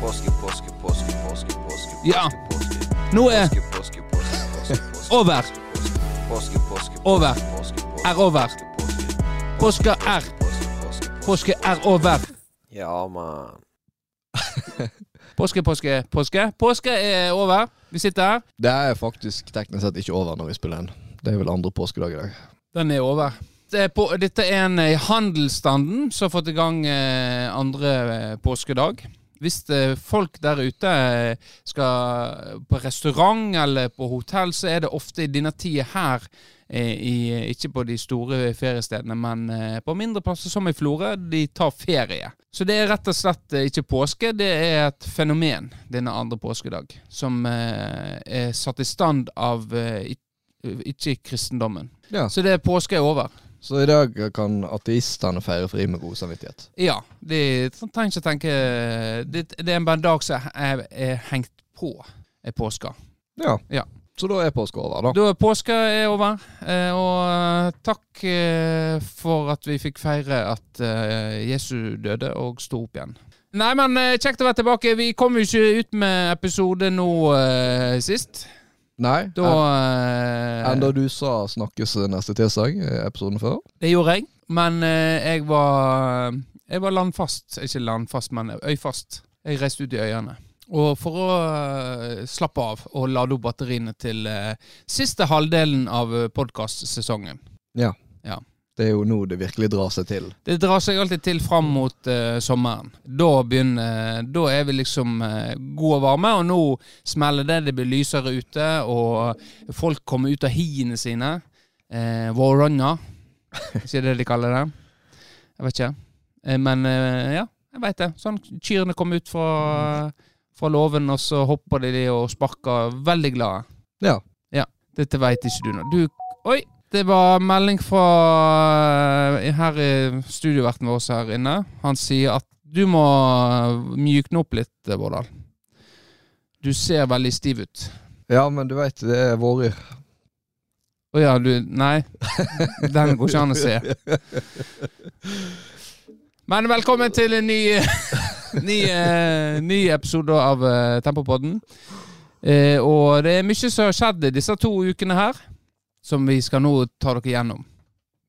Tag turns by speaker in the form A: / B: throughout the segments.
A: Påske, påske, påske, påske, påske,
B: Ja.
A: påske,
B: Nå er
A: påske, påske, påske, påske, påske,
B: Over.
A: Påske, påske,
B: Over.
A: påske, påske,
B: Er over.
A: påske,
B: Påske er
A: påske, påske, påske.
B: Påske er over.
A: Ja, man.
B: Påske, påske, påske. Påske er over. Vi sitter her.
C: Det er faktisk teknisk sett ikke over når vi spiller inn. Det er vel andre påskedag i dag.
B: Den er over. Det er på, dette er en i handelsstanden som har fått i gang eh, andre eh, påskedag. Hvis eh, folk der ute eh, skal på restaurant eller på hotell, så er det ofte i denne tida her, eh, i, ikke på de store feriestedene, men på mindre plasser som i Florø, de tar ferie. Så det er rett og slett ikke påske, det er et fenomen, denne andre påskedag, som er satt i stand av ikke kristendommen.
C: Ja.
B: Så det påske er over.
C: Så i dag kan ateistene feire fri med god samvittighet.
B: Ja, de trenger ikke tenke Det, det er bare en dag som er, er hengt på er påska.
C: Ja.
B: Ja.
C: Så da er påska over, da.
B: Da er påska er over, eh, og takk eh, for at vi fikk feire at eh, Jesu døde og sto opp igjen. Nei, men eh, kjekt å være tilbake. Vi kom jo ikke ut med episode nå eh, sist.
C: Nei.
B: Da eh,
C: Enda du sa snakkes neste tirsdag, i episoden før.
B: Det gjorde jeg, men eh, jeg var Jeg var landfast. Ikke landfast, men øyfast. Jeg reiste ut i øyene. Og for å eh, slappe av og lade opp batteriene til eh, siste halvdelen av podkastsesongen.
C: Ja.
B: Ja.
C: Det er jo nå det virkelig drar seg til.
B: Det drar seg alltid til fram mot uh, sommeren. Da begynner Da er vi liksom uh, gode og varme, og nå smeller det. Det blir lysere ute, og folk kommer ut av hiene sine. Uh, Warrunna. Ikke det de kaller det? Jeg vet ikke. Uh, men eh, ja, jeg veit det. Sånn Kyrne kommer ut fra, fra låven, og så hopper de og sparker. Veldig glade.
C: Ja.
B: Dette veit ikke du nå. Du Oi! Det var melding fra eh, her i studioverten vår her inne. Han sier at du må mjukne opp litt, eh, Vårdal. Du ser veldig stiv ut.
C: Ja, men du veit, det er vårer.
B: Å ja, du Nei. Den går ikke an å se. Men velkommen til en ny, ny, eh, ny episode av eh, Tempopodden. Eh, og det er mye som har skjedd disse to ukene her, som vi skal nå ta dere gjennom.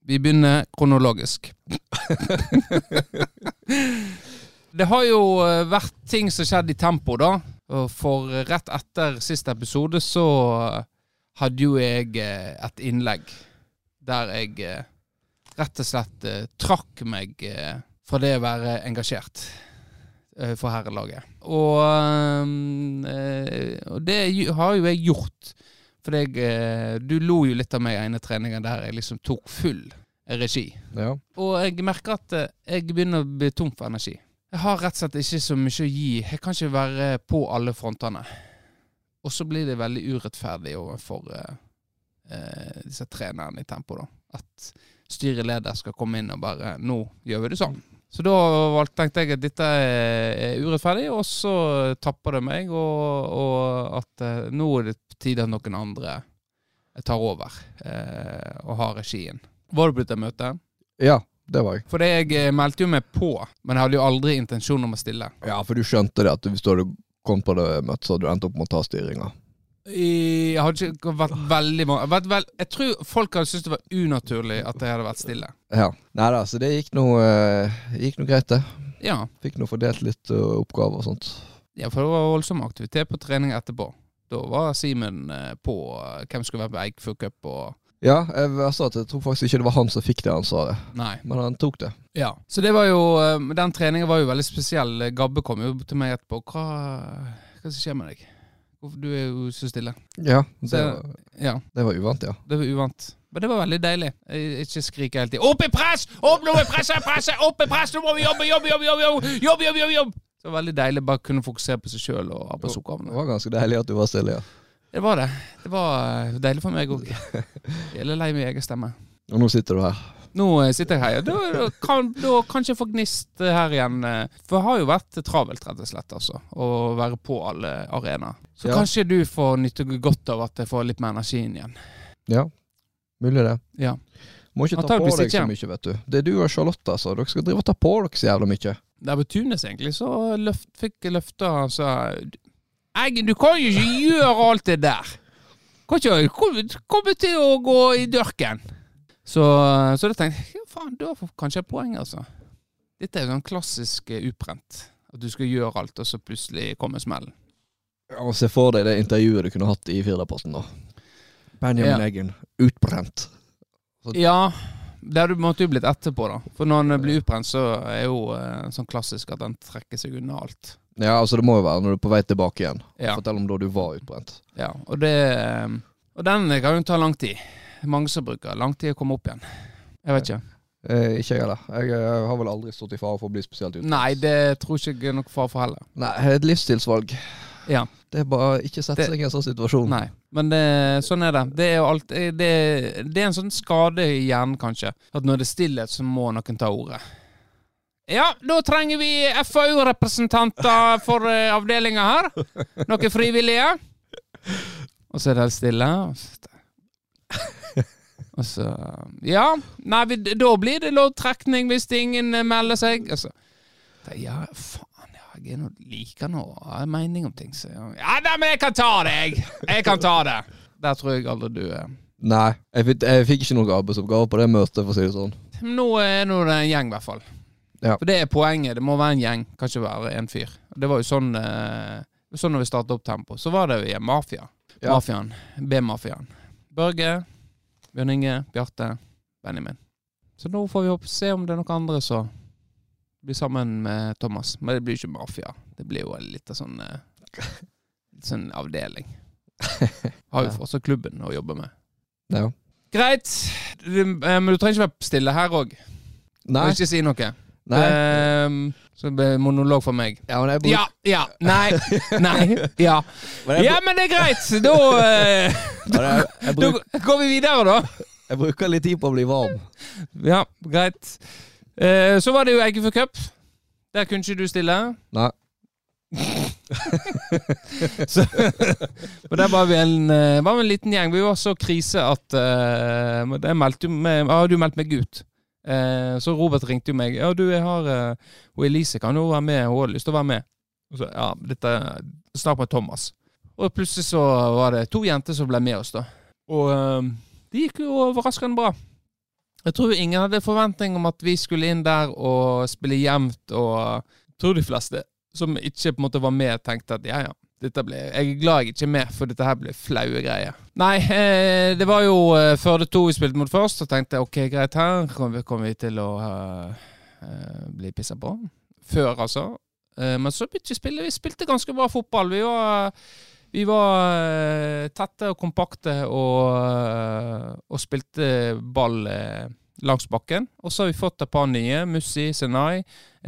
B: Vi begynner kronologisk. det har jo eh, vært ting som skjedde i tempo, da. For rett etter siste episode så hadde jo jeg eh, et innlegg der jeg eh, rett og slett eh, trakk meg eh, fra det å være engasjert eh, for herrelaget. Og, eh, og det har jo jeg gjort. For jeg, eh, du lo jo litt av meg i ene treningen der jeg liksom tok full regi.
C: Ja.
B: Og jeg merker at eh, jeg begynner å bli tom for energi. Jeg har rett og slett ikke så mye å gi. Jeg kan ikke være på alle frontene. Og så blir det veldig urettferdig overfor eh, eh, disse trenerne i tempo, da. At styreleder skal komme inn og bare 'Nå gjør vi det sånn'. Så da tenkte jeg at dette er er urettferdig, og så tapper det meg, og, og at eh, nå er det på tide at noen andre tar over eh, og har regien. Var du på dette møtet?
C: ja, det var jeg.
B: For jeg eh, meldte jo meg på, men jeg hadde jo aldri intensjon om å stille.
C: Ja, for du skjønte det at hvis du hadde kommet på det møtet, så hadde du endt opp med å ta styringa.
B: I- Jeg hadde ikke vært veldig vært vel, Jeg tror folk hadde syntes det var unaturlig at jeg hadde vært stille.
C: Ja. Nei da, så det gikk nå eh, gikk nå greit, det.
B: Ja,
C: Fikk nå fordelt litt eh, oppgaver og sånt.
B: ja for det var voldsom aktivitet på trening etterpå. Da var Simen eh, på hvem skulle være på Eikfjord Cup og
C: Ja, jeg, at jeg tror faktisk ikke det var han som fikk det ansvaret,
B: Nei.
C: men han tok det.
B: Ja. Så det var jo Den treningen var jo veldig spesiell. Gabbe kom jo til meg etterpå. Hva, hva skjer med deg? Du er jo så stille.
C: Ja, det,
B: Så-
C: var,
B: Ja.
C: det var uvant, ja.
B: Det var uvant. Men det var veldig deilig. Ikke skrike hele tiden. Opp i press! Opp, nå må vi presse, presse! Opp i press! Nå må vi jobbe, jobbe, jobbe! jobbe, jobbe, jobbe, jobbe, jobbe, jobbe. Så det var veldig deilig bare kunne fokusere på seg sjøl og
C: Det var ganske deilig at du var stille, ja.
B: Det var det. Det var eh, deilig for meg òg. Jeg er lei min egen stemme.
C: Og nå sitter du her.
B: Nå eh, sitter jeg her. Da, da, kan, da kan ikke jeg få gnist her igjen. eh, For det har jo vært travelt, rett og slett, altså. Å være på alle arenaer. Så
C: Ja.
B: kanskje du får nytte godt av at jeg får litt mer energi inn igjen.
C: Ja, mulig det.
B: Ja.
C: Må ikke ta på deg så mye, vet du. Det er du og Charlotte, altså. Dere skal drive og ta på dere så jævla mye.
B: Der på Tunes, egentlig, så løft, fikk jeg løfta altså Eggen, du kan jo ikke gjøre alt det der. Kan ikke kom- til å gå i dørken. Så, så da tenkte jeg ja, faen, du har kanskje et poeng, altså. Dette er jo sånn klassisk eh, ubrent. At du skal gjøre alt, og så plutselig kommer smellen.
C: Ja, Se for deg det intervjuet du kunne hatt i Firdaposten, da. Benjamin
B: Ja.
C: Eggen, utbrent.
B: Ja, det hadde måtte jo blitt etterpå, da. For når han blir utbrent, så er jo eh, sånn klassisk at han trekker seg unna alt.
C: Ja, altså det må jo være når du er på vei tilbake igjen.
B: Ja,
C: Fortell om da du var utbrent.
B: ja. Og det eh, Og den kan jo ta lang tid. Mange som bruker lang tid å komme opp igjen. Jeg vet ikke.
C: Eh, ikke jeg heller. Jeg eh, har vel aldri stått i fare for å bli spesielt utbrent.
B: Nei, det tror ikke jeg er noe far for heller.
C: Nei, et livsstilsvalg.
B: Ja.
C: Det er bare ikke sette
B: Det-
C: seg i en sånn situasjon.
B: Nei, men det, sånn er det. Det er jo alt det, det er en sånn skade i hjernen, kanskje. At når det er stillhet, så må noen ta ordet. Ja, da trenger vi FAU-representanter for avdelinga her. Noen frivillige. Og så er det helt stille. Og så, og så Ja, nei, da blir det loddtrekning hvis ingen eh, melder seg. Altså, ja, faen, ja, jeg er nå liker nå Jeg har mening om ting. Så, ja, nei, men jeg kan ta det, jeg. Jeg kan ta det. Der tror jeg aldri du er.
C: Nei, jeg fikk, jeg fikk ikke noen arbeidsoppgave på det møtet, for å si det sånn.
B: Nå er nå det en gjeng, i hvert fall.
C: Ja.
B: For det er poenget. Det må være en gjeng, kan ikke være en fyr. Det var jo sånn eh, Sånn når vi startet opp Tempo, så var det jo mafia.
C: Ja.
B: Mafiaen. B-mafiaen. Børge, Bjørn Inge, Bjarte, Benjamin. Så nå får vi håpe, se om det er noen andre som blir sammen med Thomas. Men det blir ikke mafia. Det blir jo en liten sånn eh, litt sånn avdeling. Har jo også klubben å jobbe med.
C: Ja.
B: Greit. Du, eh, men du trenger ikke være stille her òg.
C: Nei.
B: Ikke si noe.
C: Nei.
B: Ehm, så det ble monolog for meg.
C: Ja, bruk,
B: Ja, ja, nei, nei, ja. Ja, men det er greit! Da, da,
C: ja, jeg, jeg,
B: da går vi videre, da.
C: jeg bruker litt tid på å bli varm.
B: Ja, greit. Eh, så var det jo Eggefjord Cup. Der kunne ikke du stille.
C: Nei.
B: Så, og der var vi en, eh, var vi en liten gjeng. Vi var så krise at uh, jeg meldte jo ah, du meldte meg ut. Eh, så Robert ringte jo meg. Ja, du, jeg har uh, Og Elise kan jo være med. Hun har lyst til å være med. Og så, ja, dette Snakk med Thomas. Og plutselig så var det to jenter som ble med oss, da. Og eh, det gikk jo overraskende bra. Jeg tror ingen hadde forventning om at vi skulle inn der og spille jevnt, og jeg tror de fleste som ikke på en måte var med, tenkte at ja, ja. Dette ble, jeg er glad jeg ikke er med, for dette her ble flaue greier. Nei, eh, det var jo eh, Førde 2 vi spilte mot først, og tenkte ok, greit, her kommer vi, kom vi til å eh, bli pissa på. Før, altså. Eh, men så begynte vi å spille. Vi spilte ganske bra fotball. Vi var, vi var eh, tette og kompakte og, og spilte ball langs bakken. Og så har vi fått et par nye. Mussi, Senai,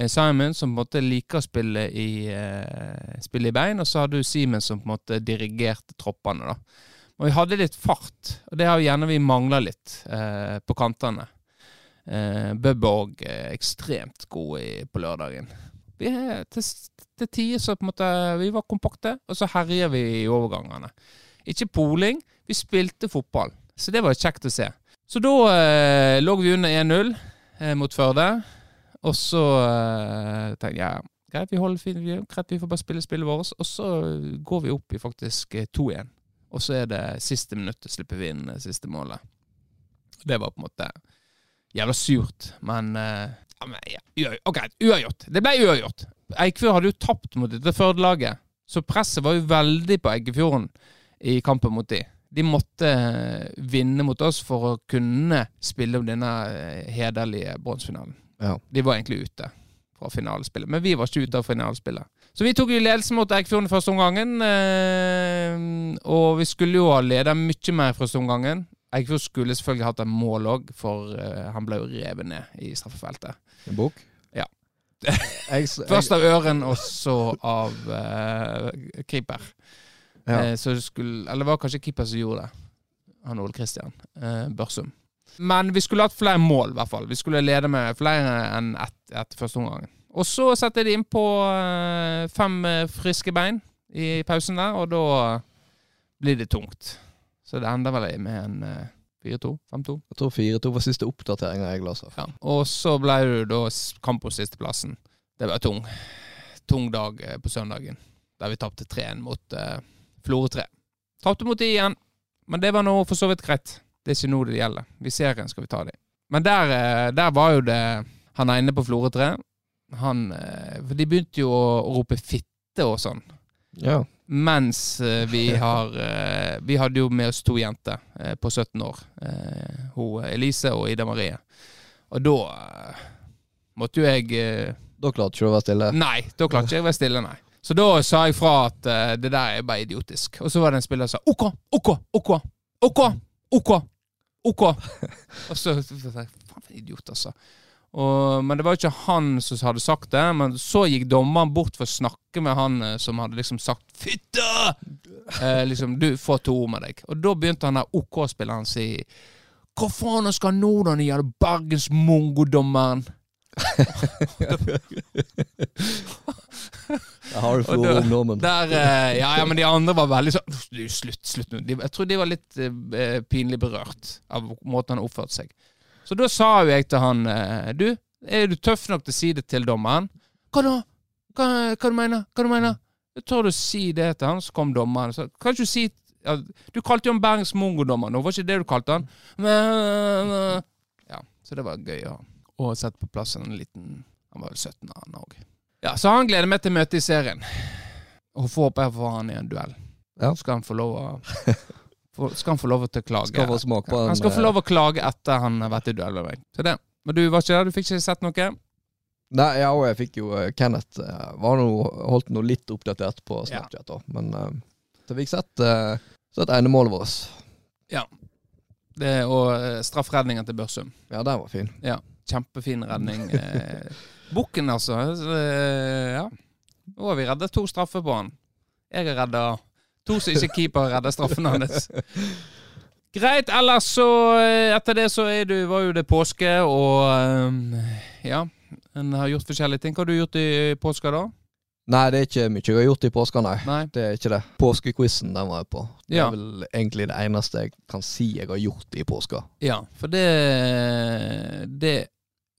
B: Simon, som på en måte liker å spille i, eh, spille i bein. Og så hadde du Simen som på en måte dirigerte troppene. da. Og vi hadde litt fart, og det har vi gjerne vi mangla litt eh, på kantene. Eh, Bub er òg eh, ekstremt god i, på lørdagen. Vi til, til tider så på en måte Vi var kompakte, og så herjer vi i overgangene. Ikke poling, vi spilte fotball. Så det var kjekt å se. Så da eh, lå vi under 1-0 eh, mot Førde. Og så uh, tenkte jeg greit, vi holder fin greit, vi får bare spille spillet vårt. Og så går vi opp i faktisk eh, 2-1. Og så er det siste minuttet slipper vi inn eh, siste målet. Det var på en måte jævla surt, men, uh, ja, men ja, uavgjort. Det ble uavgjort. Eikfjord hadde jo tapt mot dette Førde-laget, så presset var jo veldig på Eggefjorden i kampen mot de. De måtte eh, vinne mot oss for å kunne spille om denne eh, hederlige bronsefinalen.
C: Ja.
B: De var egentlig ute fra finalespillet, men vi var ikke ute av finalespillet. Så vi tok jo ledelsen mot Eikfjorden første omgangen, eh, og vi skulle jo ha ledet mye mer første omgangen. Eikfjord skulle selvfølgelig hatt en mål òg, for eh, han ble jo revet ned i straffefeltet.
C: En bok?
B: Ja. Først av Øren, og så av eh, keeper.
C: Ja.
B: Eh, så skulle, eller det var kanskje keeper som gjorde det. Han Ole Kristian eh, Børsum. Men vi skulle hatt flere mål, i hvert fall. Vi skulle lede med flere enn ett etter første omgang. Og så setter de innpå på fem eh, friske bein i pausen der, og da blir det tungt. Så det ender vel med en eh, 4-2? 5-2?
C: Jeg tror 4-2 var siste oppdatering jeg leste.
B: Ja. Og så ble det da kamp på sisteplassen. Det var tung. Tung dag eh, på søndagen, der vi tapte 3-1 mot uh, Florø 3. Tapte mot de igjen, men det var nå for så vidt greit. Det er ikke nå det gjelder. I serien skal vi ta dem. Men der, eh, der var jo det Han er inne på Florø 3, han eh, For de begynte jo å, rope fitte og sånn.
C: Ja.
B: Mens eh, vi har Vi hadde jo med oss to jenter på 17 år. Hun Elise og Ida Marie. Og da måtte jo jeg
C: Da klarte ikke du å være stille.
B: Nei, da klarte ikke jeg å være stille, nei. Så da sa jeg fra at det der er bare idiotisk. Og så var det en spiller som sa OK, OK, OK, OK, OK. OK. Og så faen for en idiot, altså. Og, men det var jo ikke han som hadde sagt det. Men så gikk dommeren bort for å snakke med han eh, som hadde liksom sagt 'fitte'! Eh, liksom, du får to ord med deg. Og da begynte han der OK-spilleren å si Hva faen skal nå, da, den jævla Bergens-mongodommeren?
C: Der har du
B: Og da-
C: ungdommen.
B: Der, eh, ja, ja, men de andre var veldig sånn Slutt, slutt nå. Jeg tror de var litt eh, pinlig berørt av måten han oppførte seg. Så da sa jo jeg til han eh, Du, er du tøff nok til å si det til dommeren? Hva da? Hva, hva du mener Hva du mener? Jeg tør du si det til han, så kom dommeren. Så, kan ikke du si ja, Du kalte jo han Bergens mongodommer nå, var ikke det du kalte han? Men, ja, så det var gøy å, å sette på plass en liten Han var vel 17 han òg. Ja, så han gleder meg til møtet i serien. Og får håpe jeg får han i en duell.
C: Ja.
B: Skal han få lov å for, Skal han få lov til å klage?
C: Skal få på en
B: han skal få
C: eh,
B: lov å klage etter han har vært i duell med meg. Så det. Men du var ikke der? Du fikk ikke sett noe?
C: Nei, ja, og jeg fikk jo eh, Kenneth eh, var noe, holdt noe litt oppdatert på Snapchat, da. Men uh, så fikk sett, uh, sett enemålet vårt.
B: Det, og uh, straffredningen til Børsum.
C: Ja, den var fin.
B: Kjempefin redning. Eh, Bukken, altså. Eh, ja. Nå har vi redda to straffer på han. Jeg har redda to som ikke keeper redder straffen hans. Greit. Ellers så eh, Etter det så du, var jo det påske, og eh, ja. En har gjort forskjellige ting. Hva har du gjort i påska, da?
C: Nei, det er ikke mye jeg har gjort i påska, nei.
B: Nei?
C: Det er ikke det. Påskequizen, den var jeg på. Det
B: Ja.
C: er vel egentlig det eneste jeg kan si jeg har gjort i påska.
B: Ja, for det Det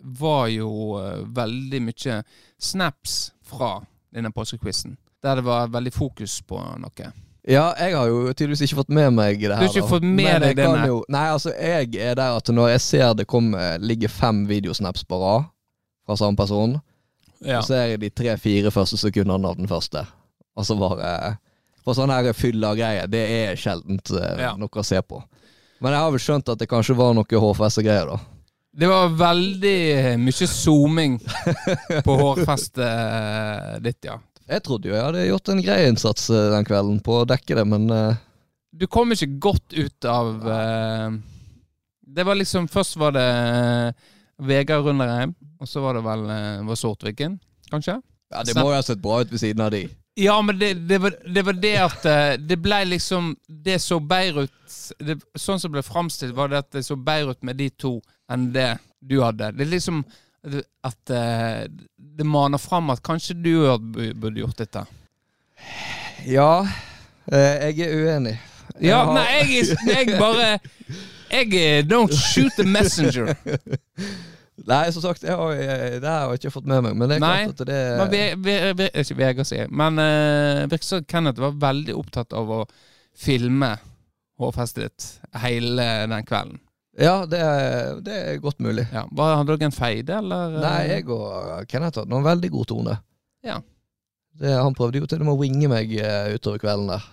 B: var jo eh, veldig mye snaps fra denne påskequizen. Der det var veldig fokus på noe.
C: Ja, jeg har jo tydeligvis ikke fått med meg det her.
B: Du har ikke
C: da.
B: fått med
C: Men
B: deg denne?
C: Jo, nei, altså, jeg er der at når jeg ser det kommer, ligger fem videosnaps på rad fra samme person,
B: Ja.
C: så er det de tre-fire første sekundene av den første. Og så bare For sånne her fylla greier, det er sjeldent eh,
B: Ja.
C: noe å se på. Men jeg har vel skjønt at det kanskje var noe hårfeste-greier, da.
B: Det var veldig mye zooming på hårfestet ditt, ja.
C: Jeg trodde jo jeg hadde gjort en grei innsats eh, den kvelden på å dekke det, men uh...
B: Du kom ikke godt ut av uh... Det var liksom Først var det Vegard Runderheim, og så var det vel eh, var Sortviken, kanskje?
C: ja, det må jo ha sett bra ut ved siden av de.
B: Ja, men det, det, var, det var det at eh, det ble liksom Det så bedre ut det, Sånn som det ble framstilt, var det at det så bedre ut med de to enn det du hadde. Det er liksom at eh, det maner fram at kanskje du burde gjort dette.
C: Ja, eh, jeg er uenig. Jeg
B: Ja,
C: har-
B: nei, jeg, jeg bare Jeg Don't shoot the messenger.
C: Nei, som sagt, jeg har, jeg, det har jeg ikke fått med meg, men det er
B: Nei,
C: klart at det
B: Men vi, vi, vi, ikke Vegard sier Men uh, virker som Kenneth var veldig opptatt av å filme hårfestet ditt hele den kvelden.
C: Ja, det er, det er godt mulig.
B: Ja, var, Hadde dere en feide, eller?
C: Nei, jeg og Kenneth hadde en veldig god tone.
B: Ja.
C: Det, han prøvde jo til og med å winge meg eh, utover kvelden der.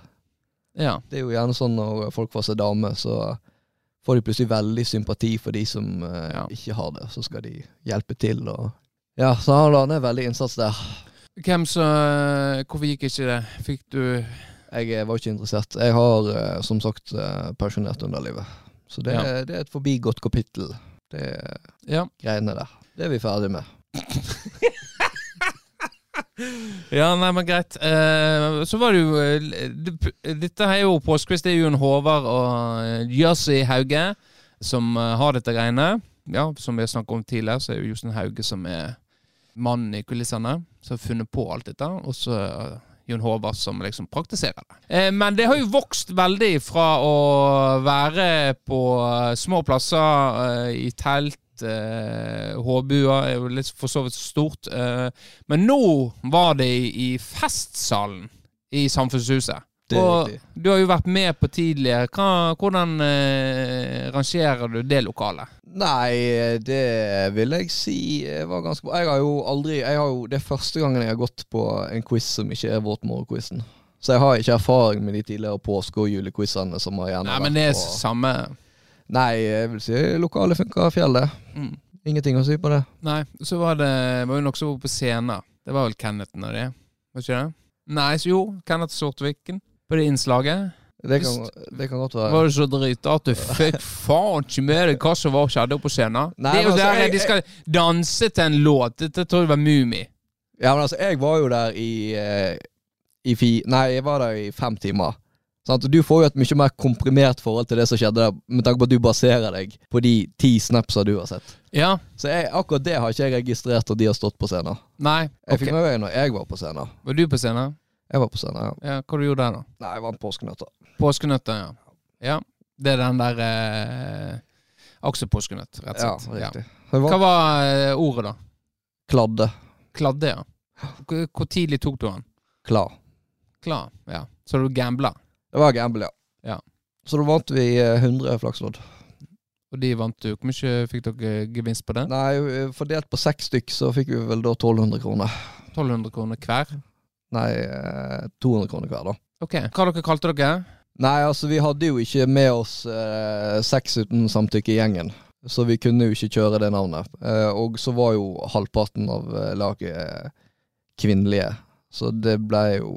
B: Ja.
C: Det er jo gjerne sånn når folk får seg dame, så får de plutselig veldig sympati for de som eh,
B: Ja.
C: ikke har det. Så skal de hjelpe til og Ja, så han la ned veldig innsats der.
B: Hvem så Hvorfor gikk ikke det? Fikk du
C: Jeg eh, var ikke interessert. Jeg har eh, som sagt eh, pensjonert underlivet. Så det,
B: Ja.
C: det er et forbigått kapittel, det
B: Ja.
C: greiene der. Det er vi ferdig med.
B: Ja, nei, men greit. Uh, så var det jo uh, det, Dette er jo påskekvist. Det er jo en Håvard og eh, Jussi Hauge som uh, har dette greiene. Ja, som vi har snakket om tidligere, så er jo Jostein Hauge som er mannen i kulissene. Som har funnet på alt dette. Og så Jon Håvard som liksom praktiserer det. Men det har jo vokst veldig fra å være på små plasser i telt litt uh, Håbua er jo litt for så vidt stort. eh, men nå var det i, festsalen i Samfunnshuset. Og du har jo vært med på tidligere. Hva, hvordan eh, rangerer du det lokalet?
C: Nei, det vil jeg si eh, var ganske bra. Jeg har jo aldri har jo, Det er første gangen jeg har gått på en quiz som ikke er våtmorgenquizen. Så jeg har ikke erfaring med de tidligere påske- og julequizene som har gjerne
B: Nei, men det er
C: på
B: samme
C: Nei, jeg vil si lokalet funker fjellet.
B: mm.
C: Ingenting å si på det.
B: Nei, så var det var jo også på scenen. Det var vel Kenneth og det, var ikke det? Nei, så jo, Kenneth Sortviken på det innslaget.
C: Det kan, det kan godt være.
B: Var det så drita at du fikk faen ikke med deg hva som var skjedde på scenen?
C: Nei,
B: det er jo
C: altså,
B: der
C: jeg-
B: de skal danse til en låt. Dette tror jeg var Mummi.
C: Ja, men altså, jeg var jo der i, eh, i fi... Nei, jeg var der i fem timer. Sant? Du får jo et mye mer komprimert forhold til det som skjedde med tanke på at du baserer deg på de ti snapsa du har sett.
B: Ja.
C: Så jeg, akkurat det har ikke jeg registrert at de har stått på scenen.
B: Nei.
C: Jeg
B: ok.
C: fikk med meg når jeg var på scenen.
B: Var du på scenen?
C: Jeg var på scenen, ja.
B: Ja, Hva du gjorde der, da?
C: Nei, jeg vant påskenøtter.
B: Påskenøtter, ja. Ja. Det er den der eh, Aksepåskenøtt, rett og slett. Ja.
C: riktig. Jeg
B: Hva
C: var
B: eh, ordet, da?
C: kladde.
B: Kladde, ja. Hvor tidlig tok du den?
C: Klar.
B: Klar, ja. Så du gambla,
C: Det var gamble, ja.
B: Ja.
C: Så da vant vi eh, 100 flakslodd.
B: og de vant du. Hvor mye fikk dere gevinst på det?
C: Nei, eh, fordelt på seks stykk så fikk vi vel da 1200 kroner.
B: 1200 kroner hver?
C: Nei, eh, 200 kroner hver, da.
B: Ok. Hva dere kalte dere?
C: Nei, altså vi hadde jo ikke med oss eh, sex uten samtykke i gjengen. Så vi kunne jo ikke kjøre det navnet. Eh, og så var jo halvparten av eh, laget eh, kvinnelige. Så det ble jo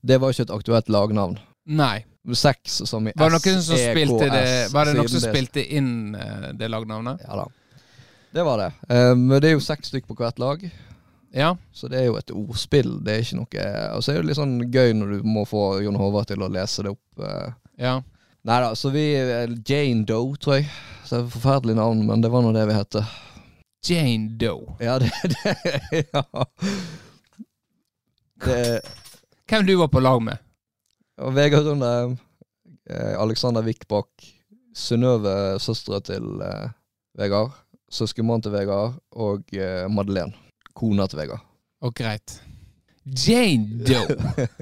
C: Det var ikke et aktuelt lagnavn.
B: Nei.
C: Seks som i
B: Var det noen som
C: E,
B: spilte det Var det noen som spilte inn eh, det lagnavnet?
C: Ja da. Det var det. Eh, men det er jo seks stykk på hvert lag.
B: Ja.
C: Så det er jo et ordspill. Det er ikke noe Og så er det litt sånn gøy når du må få Jon Håvard til å lese det opp. eh.
B: Ja.
C: Nei da, så vi eh, Jane Doe, tror jeg. Så det er et forferdelig navn, men det var nå det vi het.
B: Jane Doe.
C: Ja, det, det Ja. Det,
B: Hvem du var på lag med?
C: Og Vegard Runde, eh, Alexander Wickbakk, Synnøve, søstera til eh, Vegard, søskenbarn til Vegard, og eh, Madeleine, kona til Vegard.
B: Og greit. Jane Doe.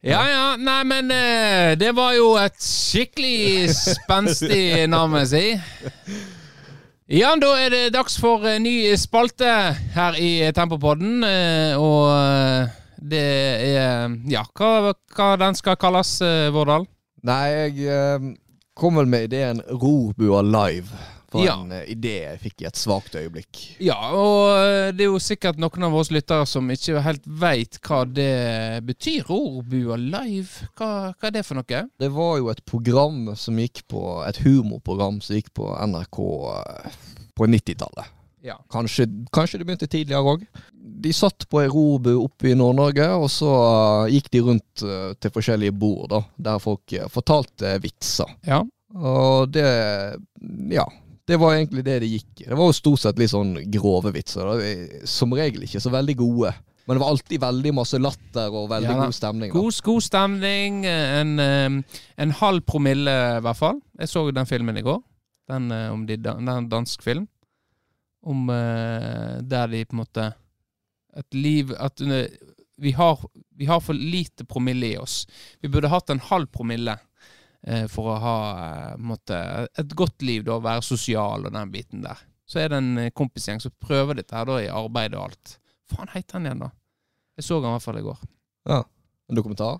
B: Ja ja, nei men eh, det var jo et skikkelig spenstig navn, må jeg si. Ja, da er det dags for en ny spalte her i Tempopodden. eh, Og eh, det er Ja, hva, hva den skal kalles, eh, Vårdal?
C: Nei, jeg eh, kom vel med ideen Robua live. For
B: Ja.
C: en eh, idé jeg fikk i et svakt øyeblikk.
B: Ja, og det er jo sikkert noen av oss lyttere som ikke helt veit hva det betyr. Rorbua live, hva, hva er det for noe?
C: Det var jo et program som gikk på Et humorprogram som gikk på NRK på 90-tallet.
B: Ja.
C: Kanskje, kanskje det begynte tidligere òg. De satt på ei robu oppe i Nord-Norge, og så eh, gikk de rundt eh, til forskjellige bord, da, der folk eh, fortalte vitser.
B: Ja.
C: Og det Ja. Det var egentlig det det gikk i. Det var jo stort sett litt sånn grove vitser. Da. Som regel ikke så veldig gode. Men det var alltid veldig masse latter og veldig
B: Ja
C: god stemning.
B: God, god stemning. En, en halv promille, i hvert fall. Jeg så den filmen i går. Den, om de, en dansk film. Om eh, der de på en måte Et liv At vi har, vi har for lite promille i oss. Vi burde hatt en halv promille eh, for å ha eh, måtte, et godt liv, da, være sosial og den biten der. Så er det en eh, kompisgjeng som prøver dette her da i arbeid og alt. Faen heter han igjen, da? Jeg så han i hvert fall i går.
C: En dokumentar?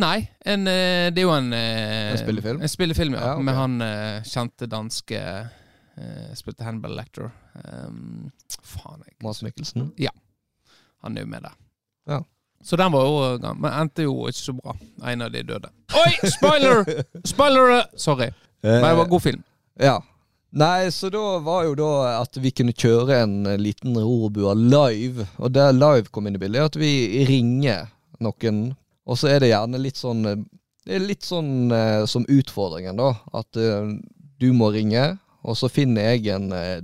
B: Nei, en, eh, det er jo en
C: En spillefilm?
B: En spillefilm, ja.
C: Ja, okay.
B: Med han kjente danske eh, Spilte handball lector. Um, faen, jeg
C: Mads Mikkelsen?
B: Han er jo med der.
C: Ja.
B: Så den var jo Men endte jo ikke så bra. En av de døde. Oi! Spoiler! Spoiler! Sorry. Men det var god film.
C: Ja. Nei, så da var jo da at vi kunne kjøre en eh, liten rorbua live. Og der live kom inn i bildet, er at vi ringer noen. Og så er det gjerne litt sånn eh, Det er litt sånn eh, som utfordringen, da. At eh, du må ringe, og så finner jeg en eh,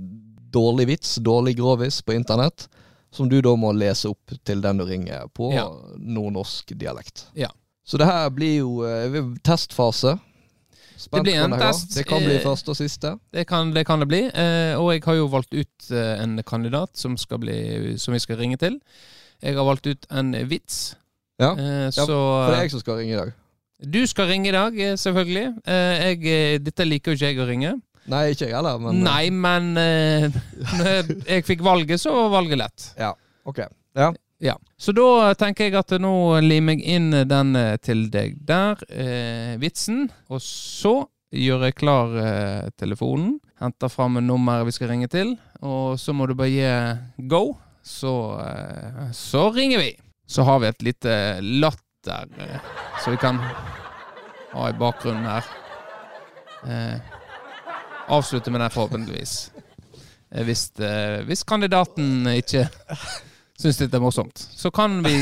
C: dårlig vits, dårlig grovis på internett. Som du da må lese opp til den du ringer, på
B: Ja.
C: nordnorsk dialekt.
B: Ja.
C: Så det her blir jo eh, testfase. Spent
B: blir en test.
C: Det kan bli
B: Eh,
C: første og siste.
B: Det kan det, kan det bli. Og jeg har jo valgt ut en kandidat som, bli, som vi skal ringe til. Jeg har valgt ut en vits.
C: Ja,
B: Eh,
C: Ja,
B: så
C: For det er jeg som skal ringe i dag.
B: du skal ringe i dag, selvfølgelig. Jeg, dette liker jo ikke jeg å ringe.
C: Nei, ikke jeg heller, men eh,
B: Nei, men eh, når jeg fikk valget, så var valget lett.
C: Ja, Ok.
B: Ja. Så da tenker jeg at nå limer jeg inn den eh, til deg der, eh, vitsen. Og så gjør jeg klar eh, telefonen. Henter fram nummeret vi skal ringe til. Og så må du bare gi go, så, eh, så ringer vi. Så har vi et lite latter eh, så vi kan ha i bakgrunnen her. Eh, avslutte med den forhåpentligvis. Eh, hvis, eh, hvis kandidaten ikke syns dette er morsomt, så kan vi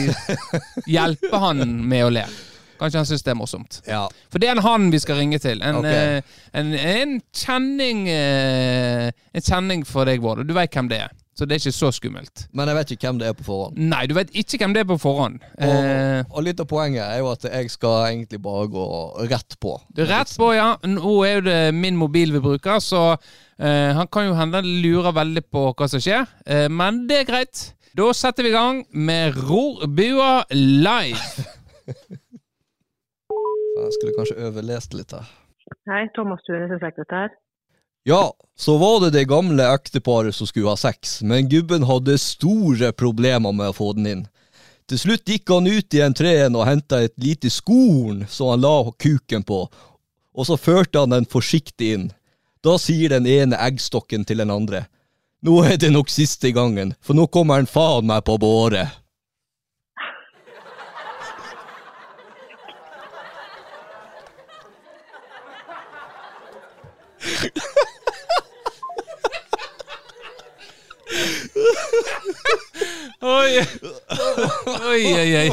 B: hjelpe han med å le. Kanskje han syns det er morsomt.
C: Ja.
B: For det er en han vi skal ringe til. En,
C: Ok.
B: eh, en, en kjenning En kjenning for deg, Vård. Du veit hvem det er. Så det er ikke så skummelt.
C: Men jeg vet ikke hvem det er på forhånd.
B: Nei, du vet ikke hvem det er på forhånd. Eh,
C: Og, og litt av poenget er jo at jeg skal egentlig bare gå rett på.
B: du rett på, ja. Nå er jo det min mobil vi bruker, så uh, han kan jo hende han lurer veldig på hva som skjer. Uh, men det er greit. Da setter vi i gang med Rorbua live.
C: Jeg skulle kanskje overlest litt her.
D: Hei, Thomas Tunes er sekretær.
C: Ja, så var det det gamle ekteparet som skulle ha sex, men gubben hadde store problemer med å få den inn. Til slutt gikk han ut i entreen og henta et lite skorn som han la kuken på, og så førte han den forsiktig inn. Da sier den ene eggstokken til den andre. Nå er det nok siste gangen, for nå kommer han faen meg på båret.
B: Oi, oi, oi. oi.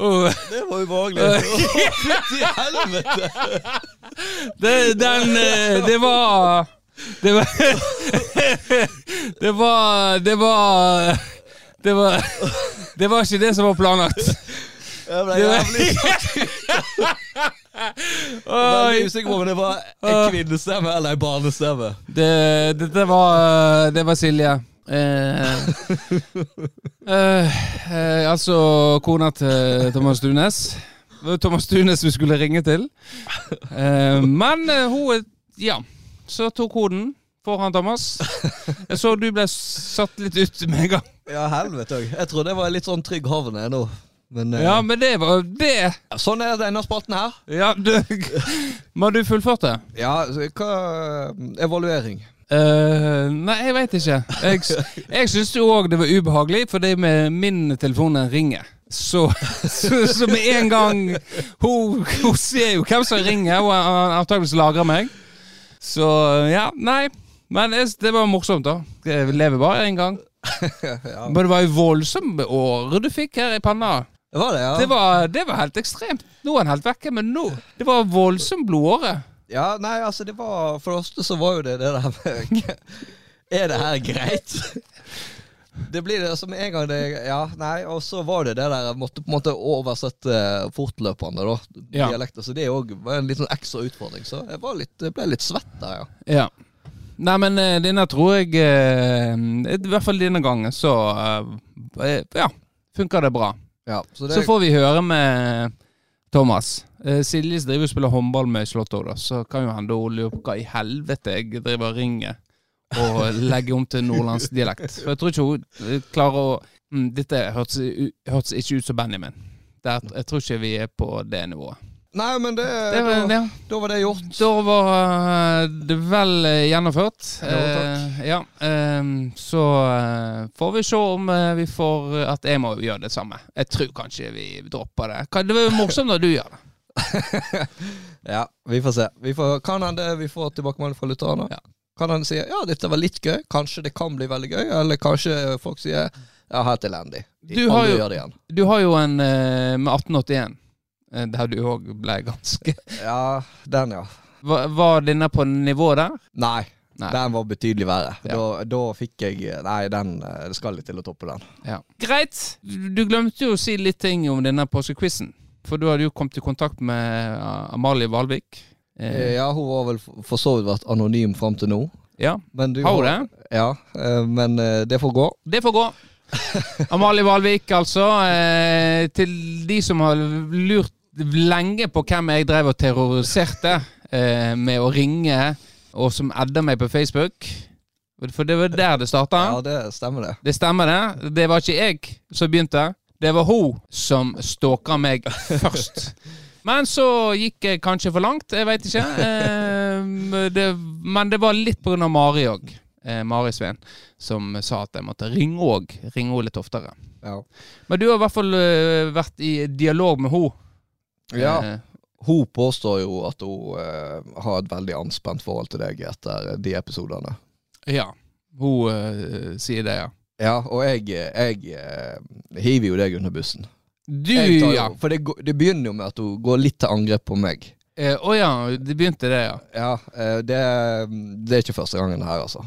B: Oh.
C: Det var ubehagelig. Fytti helvete!
B: Det, den eh, Det var Det var Det var Det var Det var Det var ikke det som var planlagt.
C: Jeg ble
B: Det
C: jævlig. Veldig usikker på om det var en kvinnestemme eller en barnestemme.
B: Det, dette var Det var Silje. Eh, eh, eh, altså kona til Thomas Dunes. Det var Thomas Dunes vi skulle ringe til. Eh, men eh, hun Ja, så tok hun den foran Thomas. Jeg så du ble satt litt ut med en gang.
C: Ja, helvete òg. Jeg trodde det var litt sånn trygg havn jeg nå. Men
B: Ja, men det var det.
C: sånn er denne spalten her.
B: Ja, du Må du fullførte?
C: Ja, hva Evaluering.
B: Eh, nei, jeg veit ikke. Jeg, jeg syns jo òg det var ubehagelig, fordi med min telefon ringer. Så, så, så med en gang hun, hun ser jo hvem som ringer, og an- antakeligvis lagrer meg. Så ja, nei. Men det var morsomt, da. Jeg lever bare én gang.
C: ja.
B: Men det var jo voldsomme årer du fikk her i panna.
C: Det var det, ja.
B: Det var, det var helt ekstremt. Nå er han helt vekke, men nå Det var voldsom blodåre.
C: Ja, nei, altså, det var For det første så var jo det det der med Er det her greit? Det blir det som en gang det Ja, nei, og så var det det der Jeg måtte på en måte oversette fortløpende, da.
B: Ja.
C: Dialekter. Så det òg var en litt sånn ekstra utfordring. Så jeg, var litt, jeg ble litt svett der, ja.
B: Ja. Nei, men eh, denne tror jeg eh, I hvert fall denne gangen så eh, Ja, funker det bra.
C: ja så det,
B: Så får vi høre med Thomas. Eh, Silje driver og spiller håndball med Slotto, da, så kan jo hende hun lurer på hva i helvete jeg driver og ringer og legger om til nordlandsdialekt. For jeg tror ikke hun klarer å mm, Dette hørtes, hørtes ikke ut som Benjamin. Der, jeg tror ikke vi er på det nivået.
C: Nei, men det,
B: Det var,
C: da,
B: ja.
C: da var det gjort.
B: Da var eh, det vel eh, gjennomført.
C: Ja, takk.
B: Eh, ja, eh, så får vi se om vi får At jeg må gjøre det samme. Jeg tror kanskje vi dropper det. Det var jo morsomt når du gjør det.
C: Ja, vi får se. Vi får, kan hende vi får tilbakemelding fra lytterne.
B: Ja.
C: Kan hende si ja, dette var litt gøy. Kanskje det kan bli veldig gøy. Eller kanskje folk sier ja, helt elendig.
B: Du har jo-
C: det igjen.
B: Du har jo en eh, med 1881, eh, der du òg ble ganske
C: Ja, den, ja.
B: Var, var denne på nivå der?
C: Nei.
B: Nei.
C: Den var betydelig verre.
B: Ja.
C: Da, da fikk jeg Nei, den eh, det skal litt til å toppe den.
B: Ja. Greit. Du glemte jo å si litt ting om denne påskequizen. For du hadde jo kommet i kontakt med eh, Amalie Valvik. Eh,
C: Ja, hun har vel for så vidt vært anonym fram til nå.
B: ja.
C: Men du
B: Har hun det?
C: Ja, eh, men eh, det får gå.
B: Det får gå. Amalie Valvik, altså. Eh, til de som har lurt lenge på hvem jeg drev og terroriserte eh, med å ringe, og som adda meg på Facebook. For det var der det starta.
C: Ja, det stemmer det.
B: Det stemmer, det. Det var ikke jeg som begynte. Det var hun som stalka meg først. Men så gikk jeg kanskje for langt, jeg veit ikke. Eh, det, men det var litt pga. Mari òg. Eh, Mari Sveen, som sa at jeg måtte ringe òg. Ringe henne litt oftere.
C: Ja.
B: Men du har i hvert fall eh, vært i dialog med henne.
C: ja.
B: Eh,
C: Hun påstår jo at hun eh, har et veldig anspent forhold til deg etter de episodene.
B: ja. Hun eh, sier det, ja.
C: Ja, og jeg, jeg eh, hiver jo deg under bussen.
B: Du,
C: jo-
B: ja.
C: For det, det begynner jo med at hun går litt til angrep på meg.
B: Eh, oh ja, det begynte det, ja.
C: Ja, eh, det, det er ikke første gangen her, altså.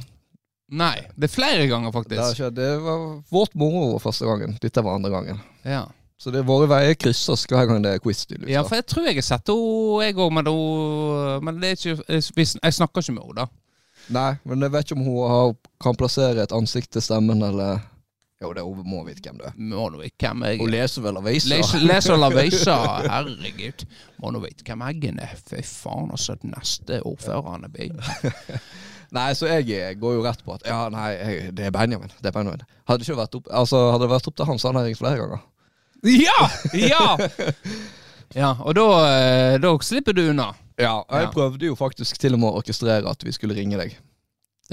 B: Nei, det er flere ganger,
C: Det, ikke,
B: faktisk.
C: det var vårt moro var første gangen. Dette var andre gangen.
B: Ja.
C: Så det er våre veier krysses hver gang det er quiz. tydeligvis,
B: Ja, for jeg tror jeg har sett henne, jeg òg, men, men det er ikke, jeg snakker ikke med henne, da.
C: Nei, men jeg vet ikke om hun har, kan plassere et ansikt til stemmen, eller Jo, det hun må vite hvem det er.
B: Må nå vite hvem jeg
C: Hun leser vel aviser?
B: Leser leser vel aviser, herregud. Må nå vite hvem jeg er. Fy faen, altså. Neste ordføreren blir
C: Nei, så jeg eh, går jo rett på at ja, nei, jeg, det er Benjamin. Det er Benjamin. Hadde, ikke vært opp, altså, hadde det vært opp til han, så hadde jeg ringt flere ganger.
B: Ja! Ja! Ja, og da, eh, da slipper du unna.
C: Ja, og jeg prøvde jo faktisk til og med å orkestrere at vi skulle ringe deg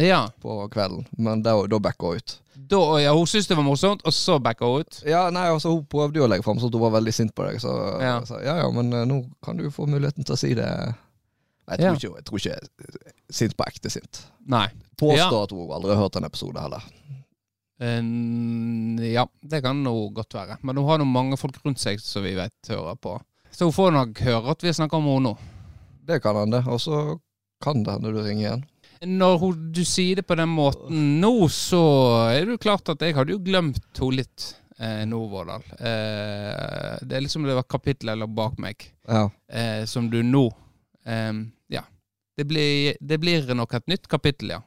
B: Ja.
C: på kvelden, men da, da backa hun ut.
B: Da, ja hun syntes det var morsomt, og så backa hun ut.
C: Ja, nei, altså Hun prøvde jo å legge fram sånn at hun var veldig sint på deg. Så
B: Ja.
C: så ja ja, men eh, nå kan du jo få muligheten til å si det. Jeg tror, ikke, jeg tror ikke sint på ekte sint.
B: Nei.
C: Påstår at hun aldri har hørt en episode heller.
B: Eh, ja, det kan nå godt være. Men hun har nå mange folk rundt seg som vi vet hører på. Så hun får nok høre at vi snakker om henne nå.
C: Det kan hende. Og så kan det hende du ringer igjen.
B: Når hun, du sier det på den måten nå, så er det jo klart at jeg hadde jo glemt henne litt eh, Vårdal. Eh, det er liksom det var kapittelet eller bak meg,
C: Ja.
B: eh, som du nå eh, Ja. Det blir, det blir nok et nytt kapittel, ja.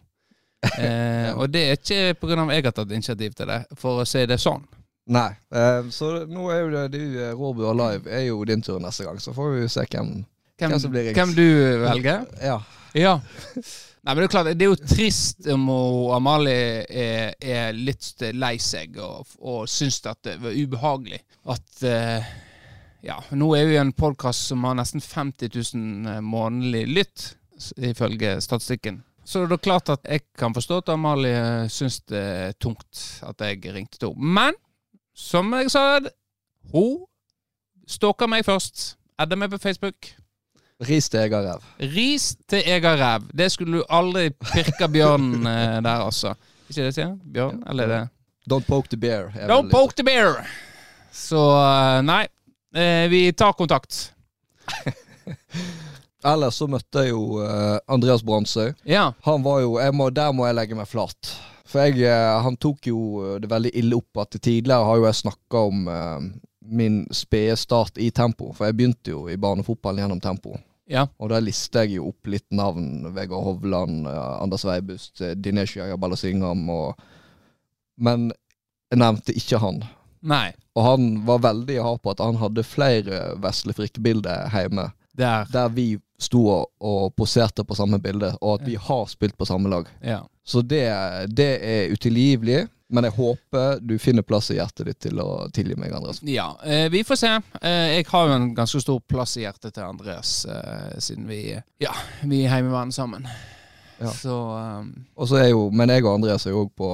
B: Eh, og det er ikke pga. jeg har tatt initiativ til det, for å si det sånn.
C: Nei. Eh, så nå er jo det du, eh, Alive, Live er jo din tur neste gang, så får vi se hvem
B: Hvem,
C: Hvem
B: hvem du velger?
C: Ja.
B: Ja. Nei, men Det er klart, det er jo trist om Amalie er, er litt lei seg og, og syns at det var ubehagelig. At uh, Ja, nå er vi i en podkast som har nesten 50 000 månedlig lytt, ifølge statistikken. Så det er klart at jeg kan forstå at Amalie syns det er tungt at jeg ringte til henne. Men som jeg sa, hun stalker meg først. Adda meg på Facebook.
C: Ris til egerrev.
B: Ris til ega ræv. Det skulle du aldri pirka bjørnen eh, der, altså. Ikke det sier? Bjørn? Eller er det
C: Don't poke the bear.
B: Don't poke the bear! Så eh, nei. Eh, vi tar kontakt.
C: Ellers så møtte jeg jo Andreas Brandsøy.
B: Ja.
C: Han var jo må, Der må jeg legge meg flat. For jeg, han tok jo det veldig ille opp at tidligere har jo jeg snakka om min spede start i tempo. For jeg begynte jo i barnefotballen gjennom tempo.
B: Ja.
C: Og da lister jeg jo opp litt navn. Vegard Hovland, eh, Anders Veibust, eh, Dinesh Jaya Balasingham og Men jeg nevnte ikke han.
B: Nei.
C: Og han var veldig hard på at han hadde flere Vesle Frikke-bilder hjemme.
B: Der.
C: Der vi sto og poserte på samme bilde, og at vi har spilt på samme lag.
B: Ja.
C: Så det, det er utilgivelig. Men jeg håper du finner plass i hjertet ditt til å tilgi meg, Andreas.
B: ja. Eh, vi får se. Eh, jeg har jo en ganske stor plass i hjertet til Andreas, eh, siden vi Ja, vi er heimevernet sammen.
C: Ja.
B: Så um,
C: er jo, Men jeg og Andreas er jo òg på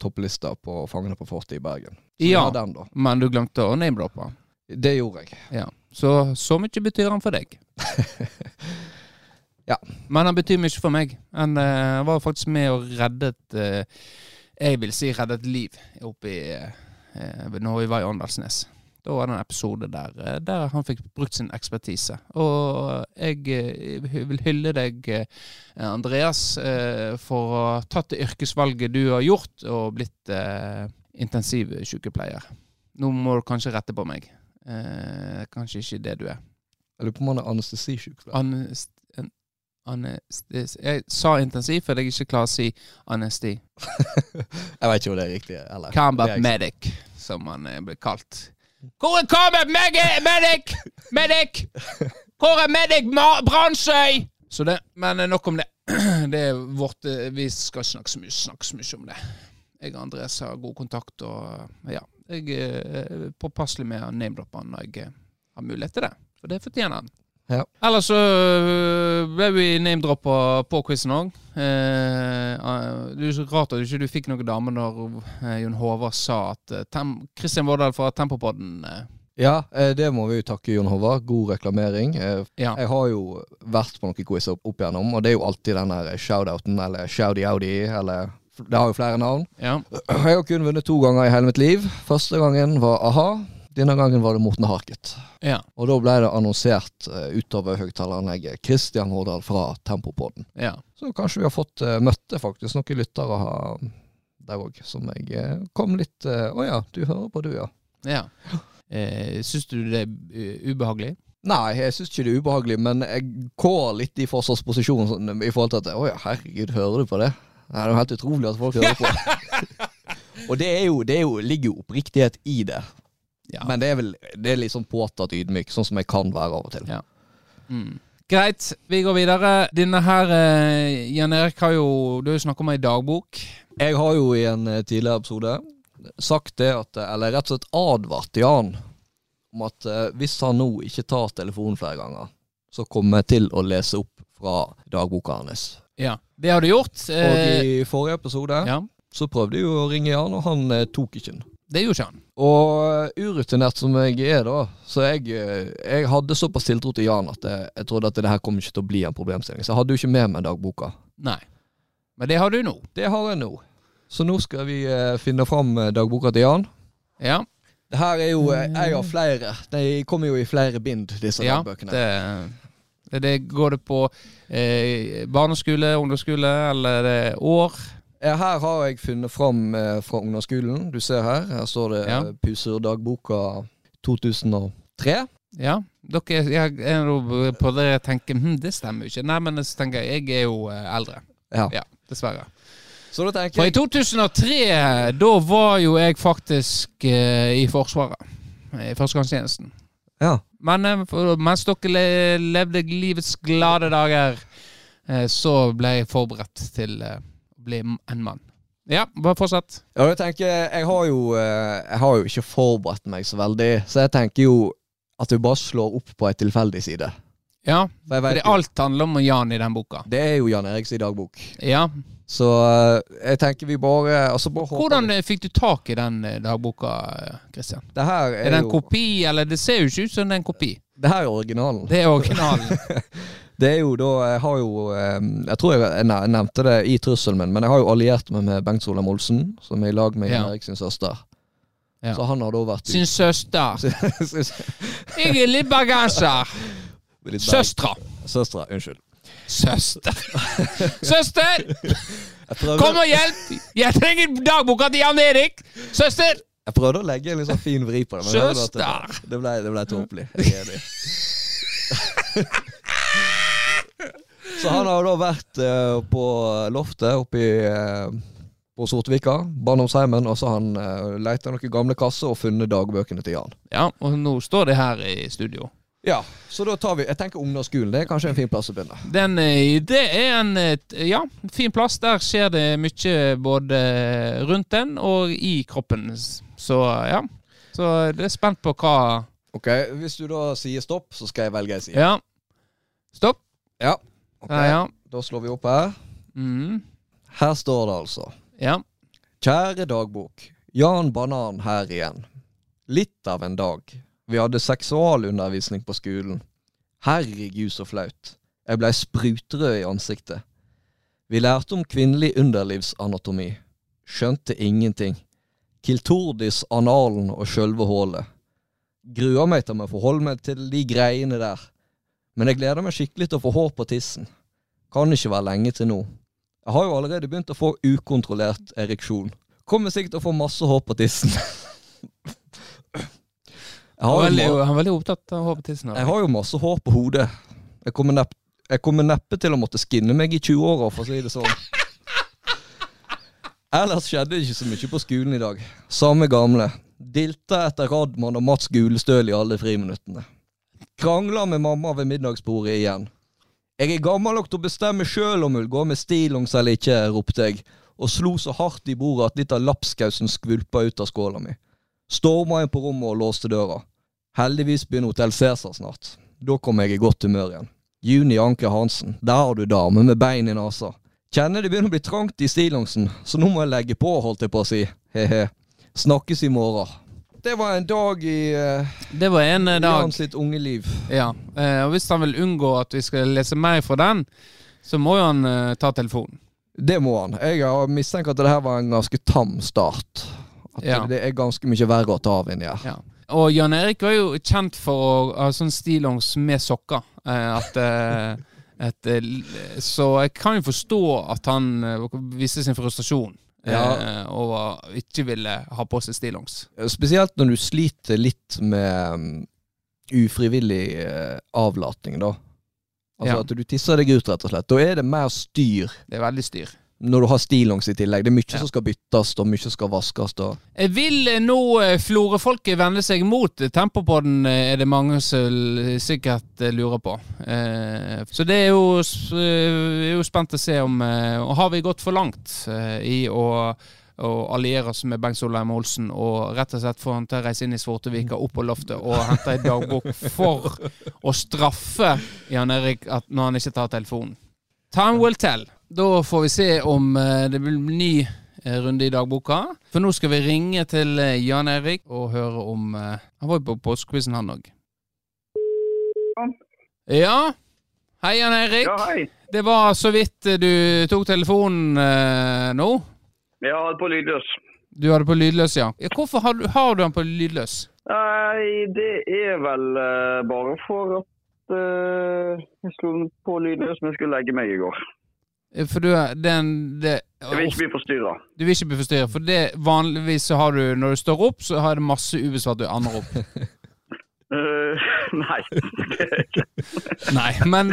C: topplista på Fangene på fortet i Bergen. Så
B: Ja.
C: den.
B: Men du glemte å name-droppe.
C: Det gjorde jeg.
B: Ja. Så så mye betyr han for deg.
C: Ja.
B: Men han betyr mye for meg. Han uh, var faktisk med og reddet eh, Jeg vil si reddet liv oppe i Når vi var i Åndalsnes. Da var det en episode der, eh, der han fikk brukt sin ekspertise. Og jeg eh, vil hylle deg, eh, Andreas, for å ha tatt det yrkesvalget du har gjort, og blitt intensivsykepleier. Nå må du kanskje rette på meg. Kanskje ikke det du er.
C: Jeg lurer på om han er anestesisykepleier.
B: Anest en Anestes... Jeg sa intensiv fordi jeg ikke klarer å si anesti.
C: Jeg vet ikke om det er riktig. Eller.
B: Combat
C: er
B: medic, som han blir kalt. Hvor er combat medic? Medic! Hvor er medic Brandsøy? Så det, men eh, nok om det. Det er vårt eh, Vi skal ikke snakke så mye, snakke så mye om det. Jeg og Andres har god kontakt, og eh, ja. Jeg er påpasselig med å name-droppe han når jeg eh, har mulighet til det. For det fortjener han.
C: Ja.
B: Ellers så øh, ble vi name-droppa på quizen òg. Eh, eh, det er så rart at du ikke fikk noen dame når eh, Jon Håvard sa at eh, tem Kristian Vårdal fra Tempopodden eh,
C: Ja, det må vi jo takke Jon Håvard. God reklamering.
B: Ja.
C: Jeg har jo vært på noen quiz opp, opp igjennom, og det er jo alltid den der shout-outen, eller shouty-outy, eller Det har jo flere navn.
B: ja.
C: Jeg har kun vunnet to ganger i hele mitt liv. Første gangen var a-ha. Denne gangen var det Morten Harket.
B: Ja.
C: Og da ble det annonsert uh, utover høyttaleranlegget Kristian Hårdal fra Tempopodden.
B: ja.
C: Så kanskje vi har fått uh, møtte faktisk noen lyttere der òg, som jeg uh, kom litt Å uh, oh, ja, du hører på du, ja.
B: ja. Eh, Syns du det er ubehagelig?
C: Nei, jeg syns ikke det er ubehagelig, men jeg går litt i forsvarsposisjon sånn, i forhold til at Å ja, herregud, hører du på det? Det er jo helt utrolig at folk hører på. Og det jo, det jo, ligger jo oppriktighet i det.
B: Ja.
C: Men det er vel det er litt sånn påtatt ydmyk, sånn som jeg kan være av og til.
B: Ja. Mm. Greit, vi går videre. Denne her, eh, Jan Erik, har jo Du har jo snakka om ei dagbok.
C: Jeg har jo i en eh, tidligere episode sagt det at eh, Eller rett og slett advart Jan om at eh, hvis han nå ikke tar telefonen flere ganger, så kommer jeg til å lese opp fra dagboka hans.
B: Ja. Det har du gjort.
C: Og
B: Eh,
C: i forrige episode
B: ja.
C: så prøvde jeg jo å ringe Jan, og han eh, tok ikke den.
B: Det gjorde ikke han.
C: Og eh, urutinert som jeg er da, så jeg, eh, jeg hadde såpass tiltro til Jan at jeg, jeg trodde at det her kom ikke til å bli en problemstilling. Så jeg hadde jo ikke med meg dagboka.
B: Nei. Men det har du nå.
C: Det har jeg nå. Så nå skal vi eh, finne fram eh, dagboka til Jan.
B: Ja.
C: Det her er jo Jeg en av flere. De kommer jo i flere bind, disse
B: ja
C: dagbøkene.
B: det, det, det Går det på eh, barneskole, ungdomsskole, eller er det år?
C: Eh, Her har jeg funnet fram eh, fra ungdomsskolen. Du ser her. Her står det
B: Ja.
C: ja. Pusur-dagboka 2003.
B: Ja. Dere jeg er på det jeg tenker hm, det stemmer jo ikke. Nei, men så tenker jeg jeg er jo eh, eldre.
C: Ja.
B: Ja, dessverre.
C: Så da tenker
B: For i 2003, da var jo jeg faktisk eh, i Forsvaret. I førstegangstjenesten.
C: Ja.
B: Men eh, for, mens dere levde livets glade dager, eh, så ble jeg forberedt til eh, bli en mann. Ja, bare fortsett.
C: Ja, jeg tenker jeg har jo eh, Jeg har jo ikke forberedt meg så veldig, så jeg tenker jo at du bare slår opp på ei tilfeldig side.
B: Ja,
C: For
B: for det alt handler om Jan i den boka.
C: det er jo Jan Eriks dagbok.
B: Ja.
C: Så eh, jeg tenker vi bare altså bare
B: Hvordan fikk du tak i den eh, dagboka, Kristian?
C: Det her er,
B: Er det en
C: jo
B: kopi, eller det ser jo ikke ut som det er en kopi.
C: Det her er originalen.
B: Det er originalen.
C: Det er jo da Jeg har jo eh, Jeg tror jeg, nevnte det i trusselen min, men jeg har jo alliert meg med Bengt Solheim Olsen, som er i lag med
B: Ja.
C: Erik sin søster.
B: Ja.
C: Så han har da vært
B: Sin søster. Jeg er litt bergenser. Søstera.
C: Søstera. Unnskyld.
B: Søster. Søster! Kom og hjelp! Jeg trenger dagboka til Jan Erik! Søster!
C: jeg prøvde å legge en litt sånn fin vri på det, men
B: Søster!
C: det, det ble, det ble tåpelig. Jeg er enig. Så han har da vært eh, på loftet oppe i eh, på Sortvika, barndomsheimen, og så har han eh, leita noen gamle kasser og funnet dagbøkene til Jan.
B: Ja, og nå står det her i studio.
C: Ja, så da tar vi Jeg tenker ungdomsskolen. Det er kanskje en fin plass å begynne.
B: Den, eh, det er en eh, ja, fin plass. Der skjer det mye både rundt den og i kroppen. Så ja. Så det er spent på hva
C: Ok, Hvis du da sier stopp, så skal jeg velge en side.
B: Ja. Stopp.
C: Ok,
B: Ja, ja.
C: Da slår vi opp her.
B: Mm.
C: Her står det altså.
B: Ja.
C: Kjære dagbok. Jan Banan her igjen. Litt av en dag. Vi hadde seksualundervisning på skolen. Herregud, så flaut. Jeg blei sprutrød i ansiktet. Vi lærte om kvinnelig underlivsanatomi. Skjønte ingenting. Kiltordis, analen og sjølve hullet. Gruer meg til å forholde meg til de greiene der. Men jeg gleder meg skikkelig til å få hår på tissen. Kan ikke være lenge til nå. Jeg har jo allerede begynt å få ukontrollert ereksjon. Kommer sikkert til å få masse hår på tissen.
B: Han
C: har,
B: er veldig, han er veldig opptatt av hår på tissen.
C: jeg har jo masse hår på hodet. Jeg kommer, nepp, Jeg kommer neppe til å måtte skinne meg i 20-åra, for å si det sånn. Ellers skjedde det ikke så mye på skolen i dag. Samme gamle. Dilta etter Radman og Mats Gulestøl i alle friminuttene. Krangla med mamma ved middagsbordet igjen. Jeg er gammel nok til å bestemme sjøl om hun går med stillongs eller ikke, ropte jeg, og slo så hardt i bordet at litt av lapskausen skvulpa ut av skåla mi. Storma inn på rommet og låste døra. Heldigvis begynner Hotell Cæsar snart. Da kom jeg i godt humør igjen. Juni Anke Hansen, der har du dame med bein i nesa. Kjenner det begynner å bli trangt i stillongsen, så nå må jeg legge på, holdt jeg på å si. He-he. Snakkes i morgen. Det var en dag i uh,
B: Det var en eh, dag.
C: Jan sitt unge liv.
B: Ja, uh, og Hvis han vil unngå at vi skal lese mer fra den, så må jo han uh, ta telefonen.
C: Det må han. Jeg har mistenkt at det her var en ganske tam start. At
B: Ja.
C: det er ganske mye verre å ta av inni her.
B: Ja. Og Jan Erik var jo kjent for å ha sånn stillongs med sokker. At, eh, så jeg kan jo forstå at han viste sin frustrasjon
C: Ja.
B: og ikke ville ha på seg stillongs.
C: Spesielt når du sliter litt med mm, ufrivillig eh, avlating, da. Altså
B: Ja.
C: at du tisser deg ut, rett og slett. Da er det mer styr
B: Det er veldig styr.
C: Når du har stillongs i tillegg. Det er mye
B: Ja.
C: som skal byttes, og mye som skal vaskes. Og
B: vil eh, nå eh, Florø-folket vende seg mot Tempopodden, eh, er det mange som sikkert lurer på. Så det er jo, er jo spent å se om Har vi gått for langt i å og alliere oss med Bengt Solheim Olsen og rett og slett få han til å reise inn i Svortevika, opp på loftet og hente ei dagbok for å straffe Jan Erik når han ikke tar telefonen. Time will tell. Da får vi se om eh, det blir ny eh, runde i dagboka. For nå skal vi ringe til eh, Jan Erik og høre om Han var jo på påskequizen, han òg. Ja. Hei, Jan Erik.
E: Ja, hei.
B: Det var så vidt du tok telefonen eh, nå.
E: Jeg har det på lydløs.
B: Du har det på lydløs, ja. hvorfor har du, har du den på lydløs?
E: Nei, det er vel bare for at jeg slo den på lydløs når jeg skulle legge meg i går.
B: Eh, For du den det,
E: Jeg vil ikke bli forstyrra.
B: Du vil ikke bli forstyrret, for det vanligvis så har du Når du står opp, så har det masse ubesvarte anrop.
E: Uh, nei.
B: Nei, men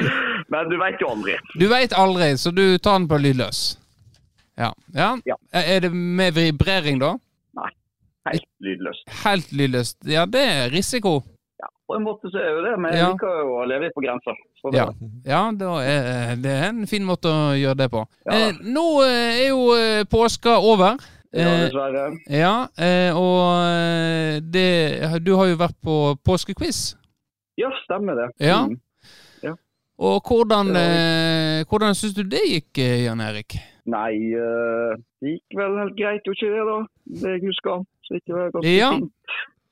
E: Men du veit jo aldri.
B: du veit aldri, så du tar den på lydløs. Ja. ja.
E: Ja.
B: Er det med vibrering, da?
E: Helt lydløst.
B: Helt lydløst. Ja, det er risiko.
E: Ja, på en måte så er jo det, men jeg
B: Ja.
E: liker jo å leve litt på grensa.
B: Ja, ja er det er en fin måte å gjøre det på.
E: Ja.
B: Eh, nå eh, er jo eh, påska over.
E: ja,
B: Eh,
E: dessverre.
B: ja, eh, og eh, det Du har jo vært på påskequiz.
E: Ja, stemmer det.
B: Ja.
E: Mm.
B: Og hvordan, eh, hvordan syns du det gikk, eh, Jan Erik?
E: Nei, eh, det gikk vel helt greit, jo ikke det, da? Det jeg husker. Så det gikk vel ganske
B: Ja.
E: fint.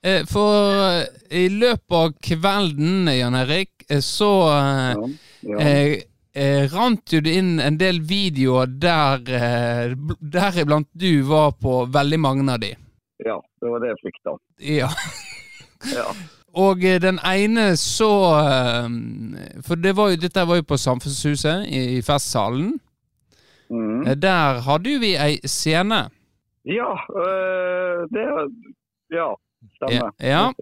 B: Eh, for eh, i løpet av kvelden, Jan Erik, eh, så
E: Ja. Ja.
B: eh, eh, rant jo det inn en del videoer der eh, deriblant du var på veldig mange av de.
E: ja, det var det jeg frykta.
B: Ja.
E: Ja.
B: Og den ene så For det var jo, dette var jo på Samfunnshuset, i, i festsalen.
E: Mm.
B: Der hadde jo vi ei scene.
E: Ja, øh, det Ja, stemmer.
B: Ja.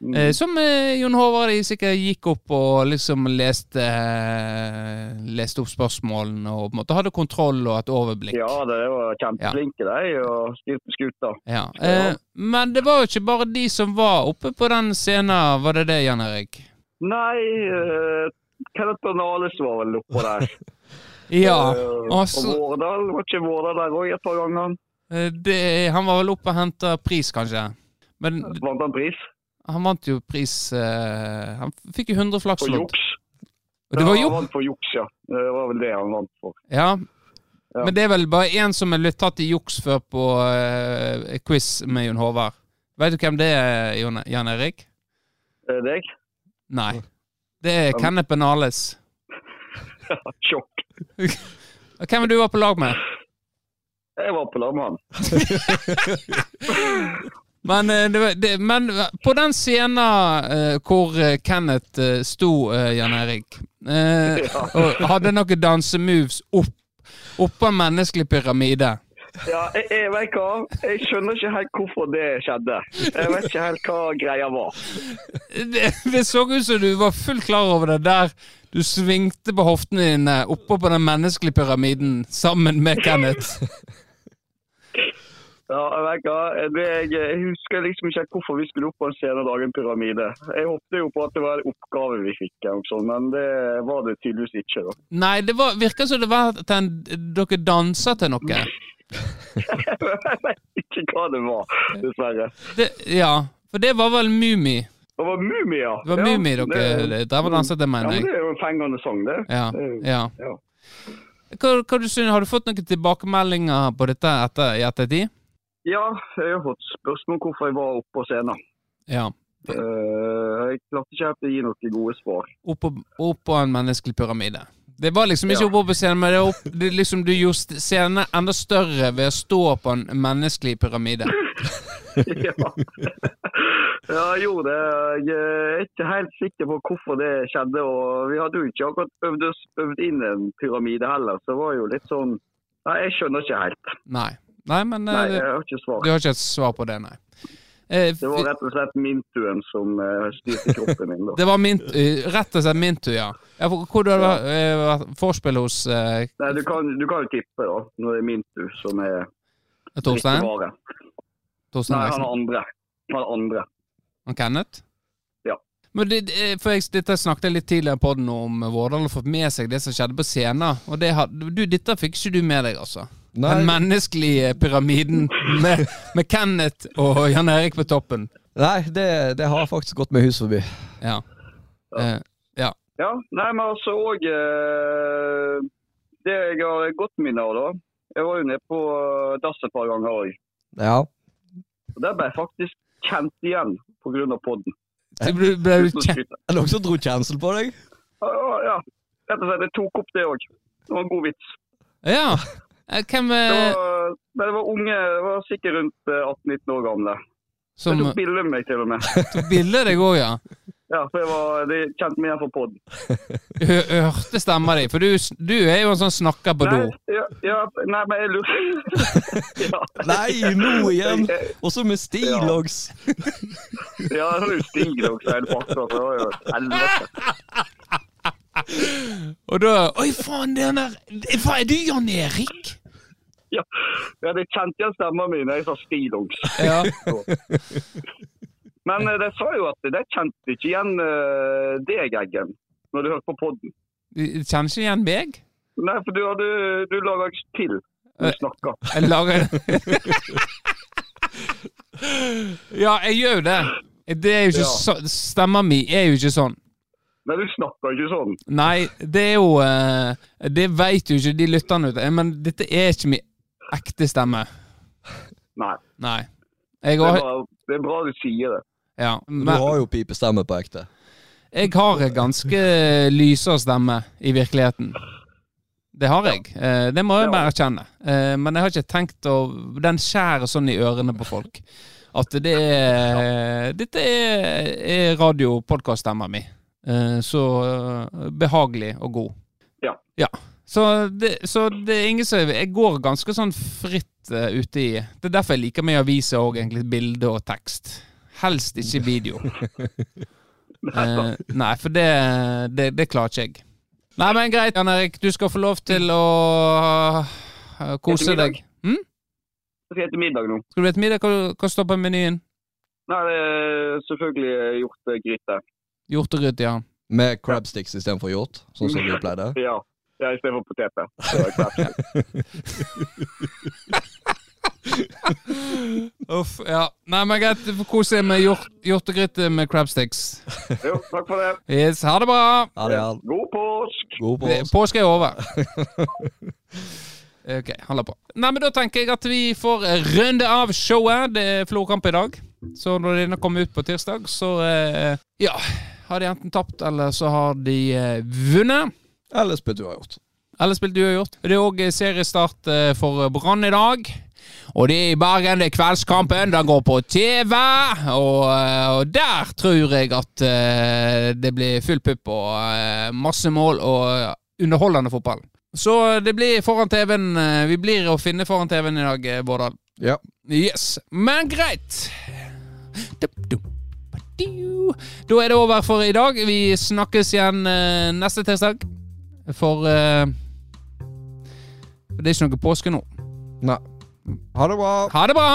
E: Mm.
B: Eh, som eh, Jon Håvard de sikkert gikk opp og liksom leste eh, Leste opp spørsmålene og på en måte hadde kontroll og et overblikk.
E: ja, det var kjempeflinke, de, og styrte skuta.
B: Ja. Eh, men det var jo ikke bare de som var oppe på den scenen, var det det, Jan Erik?
E: Nei, uh, Kenneth Bernales var vel oppå der.
B: Ja.
E: Eh,
B: og
E: Vårdal, var ikke Vårdal der òg et par ganger?
B: det, han var vel oppe og henta pris, kanskje. Men
E: Vant han pris?
B: han vant jo pris eh, Han fikk jo 100
E: For
B: flakslodd.
E: juks.
B: Og det var jo
E: Han vant for juks, ja. Det var vel det han vant for.
B: Ja.
E: Ja.
B: Men det er vel bare én som er blitt tatt i juks før på uh, quiz med Jon Håvard. Vet du hvem det er, Jan Erik?
E: Er det deg?
B: Nei. Det er Kenneth Benales.
E: Sjokk.
B: Hvem var du var på lag med?
E: Jeg var på lag med han.
B: Men, eh, det, men på den scenen eh, hvor eh, Kenneth sto, Jan Erik, og hadde noen dansemoves opp, oppå en menneskelig pyramide
E: Ja, jeg, jeg vet hva. Jeg skjønner ikke helt hvorfor det skjedde. Jeg vet ikke helt hva greia var.
B: det, det så ut som du var fullt klar over det der Du svingte på hoftene dine oppå på den menneskelige pyramiden sammen med Kenneth.
E: Ja, jeg vet hva. Det, jeg, husker liksom ikke hvorfor vi skulle opp på en scene og lage en pyramide. Jeg håpte jo på at det var en oppgave vi fikk, men det var det tydeligvis ikke. da.
B: Nei, det var, som det var at en, dere dansa til noe.
E: jeg vet ikke hva det var, dessverre.
B: Det, ja, for det var vel Mummi.
E: Det var Mumia.
B: Det var mumi dere drev og dansa til, mener jeg.
E: Ja, det er jo en fengende sang, det.
B: Ja,
E: Det
B: ja.
E: ja.
B: Hva, hva du synes, Har du fått noen tilbakemeldinger på dette etter, i ettertid?
E: Ja, jeg har fått spørsmål om hvorfor jeg var oppe på scenen.
B: Ja.
E: Eh, jeg klarte ikke helt å gi noen gode svar.
B: Opp på en menneskelig pyramide. Det var liksom ikke
E: Ja.
B: oppe på scenen, men det opp, det liksom, du gjorde scenen enda større ved å stå på en menneskelig pyramide.
E: ja. ja, jeg gjorde det. Jeg er ikke helt sikker på hvorfor det skjedde. og Vi hadde jo ikke akkurat øvd, øvd inn en pyramide heller, så det var jo litt sånn Nei, jeg skjønner ikke helt.
B: Nei. Nei, men eh,
E: Nei, jeg har ikke svar.
B: du har ikke et svar på det, nei. Eh,
E: Det var rett og slett mintuen som eh, styrte kroppen min. da.
B: det var min, eh, rett og slett mintu, ja. ja hvor du har vært vorspiel hos eh,
E: Nei, du kan, du kan jo tippe, da, når det er mintu som er
B: Torstein? Torstein
E: Nei, han andre. Han andre.
B: Han Kenneth?
E: Ja.
B: Men det- for jeg, Dette snakket jeg litt tidligere på den om Vårdal har fått med seg det som skjedde på scenen. Og det du, Dette fikk ikke du med deg, altså. Den menneskelige pyramiden med, med Kenneth og Jan Erik på toppen.
C: Nei, det, det har faktisk gått med hus forbi.
B: Ja. Eh, ja.
E: Ja, nei, men altså òg eh, Det jeg har godt minne av, da. Jeg var jo nede på eh, dass et par ganger òg.
C: Ja.
E: Og der ble jeg faktisk kjent igjen pga. podden.
B: Så ble, ble du kjent.
C: Er det noen som dro kjensel på deg?
E: Ja, ja, rett og slett. Jeg tok opp det òg. Det var en god vits.
B: Ja. Eh, Hvem
E: Det
B: eh,
E: var, det var unge, det var sikkert rundt eh, 18-19 år gamle.
B: som
E: Jeg tok bilde med meg til og med.
B: tok bilde deg òg, ja?
E: Ja, for jeg var, de kjente meg igjen fra.
B: Du Hørte stemma di? For du, du er jo en sånn snakker på do.
E: Nei, ja, ja, nei, men jeg lurer ja.
C: Nei, nå igjen!
E: Også
C: Og så med Stilogs!
E: Ja, det er jo Stig også, hele pakka. så Det var jo helvete.
B: Og da Oi, faen, den der Hva er du, Jan Erik?
E: Ja, ja, hadde kjente igjen stemmen min jeg sa stillongs.
B: Ja.
E: Men eh, de sa jo at de kjente ikke igjen eh, deg, Eggen, når du hørte på podden.
B: Du Kjenner ikke igjen meg?
E: Nei, for du, du, du lager til når du snakker.
B: Jeg lager Ja, jeg gjør jo det. Det er jo ikke
E: Ja.
B: så, stemmen min er jo ikke sånn.
E: Nei, du snakker ikke sånn.
B: Nei, det er jo eh, Det vet jo ikke de lytterne ute. Men dette er ikke min ekte stemme.
E: Nei.
B: Nei. Jeg
E: Det er, bra, det er bra du sier det.
B: ja,
C: Du har jo pipestemme på ekte.
B: jeg har en ganske lysere stemme i virkeligheten. Det har jeg. Eh, Det må jeg bare erkjenne. Eh, Men jeg har ikke tenkt å Den skjærer sånn i ørene på folk. At det er Dette er, er radio-podkast-stemma mi. Eh, Så eh, behagelig og god.
E: Ja.
B: Ja. Så det, så det er ingen som Jeg går ganske sånn fritt uh, ute i Det er derfor jeg liker med aviser òg, egentlig. Bilde og tekst. Helst ikke video. uh, nei, for det, det, det klarer ikke jeg. Nei, men greit, Jan Erik. Du skal få lov til å uh, kose deg. Hm?
E: Jeg skal spise middag nå.
B: Skal du spise middag? Hva, hva står på menyen?
E: Nei, det er selvfølgelig hjortegryte.
B: Hjortegryte, ja.
C: Med crabsticks istedenfor hjort, sånn som du pleide.
E: Ja. Ja Istedenfor poteter. for poteter.
B: Uff, ja. Nei, men greit. Du får kose deg med hjort, hjortegryte med crabsticks.
E: Jo, takk for det.
B: Yes, ha det bra!
C: Ha det, Jan.
E: God påsk!
C: God påsk.
B: Påske er over. Ok, holder på. Nei, men Da tenker jeg at vi får runde av showet. Det er Florkamp i dag. Så når denne kommer ut på tirsdag, så eh, Ja. Har de enten tapt, eller så har de eh, vunnet.
C: Eller spilte uavgjort.
B: Eller har gjort Det er òg seriestart eh, for Brann i dag. Og det er i Bergen, det er kveldskampen. Den går på TV. Og, eh, og der tror jeg at eh, det blir full pupp og eh, masse mål og underholdende fotball. Så det blir foran TV-en. eh, Vi blir å finne foran TV-en i dag, Bårdal.
C: Ja.
B: Yes. Men greit. Du. Da er det over for i dag. Vi snakkes igjen eh, neste tirsdag. For eh, Det er ikke noe påske nå.
C: Nei. Ha det bra.
B: Ha det bra!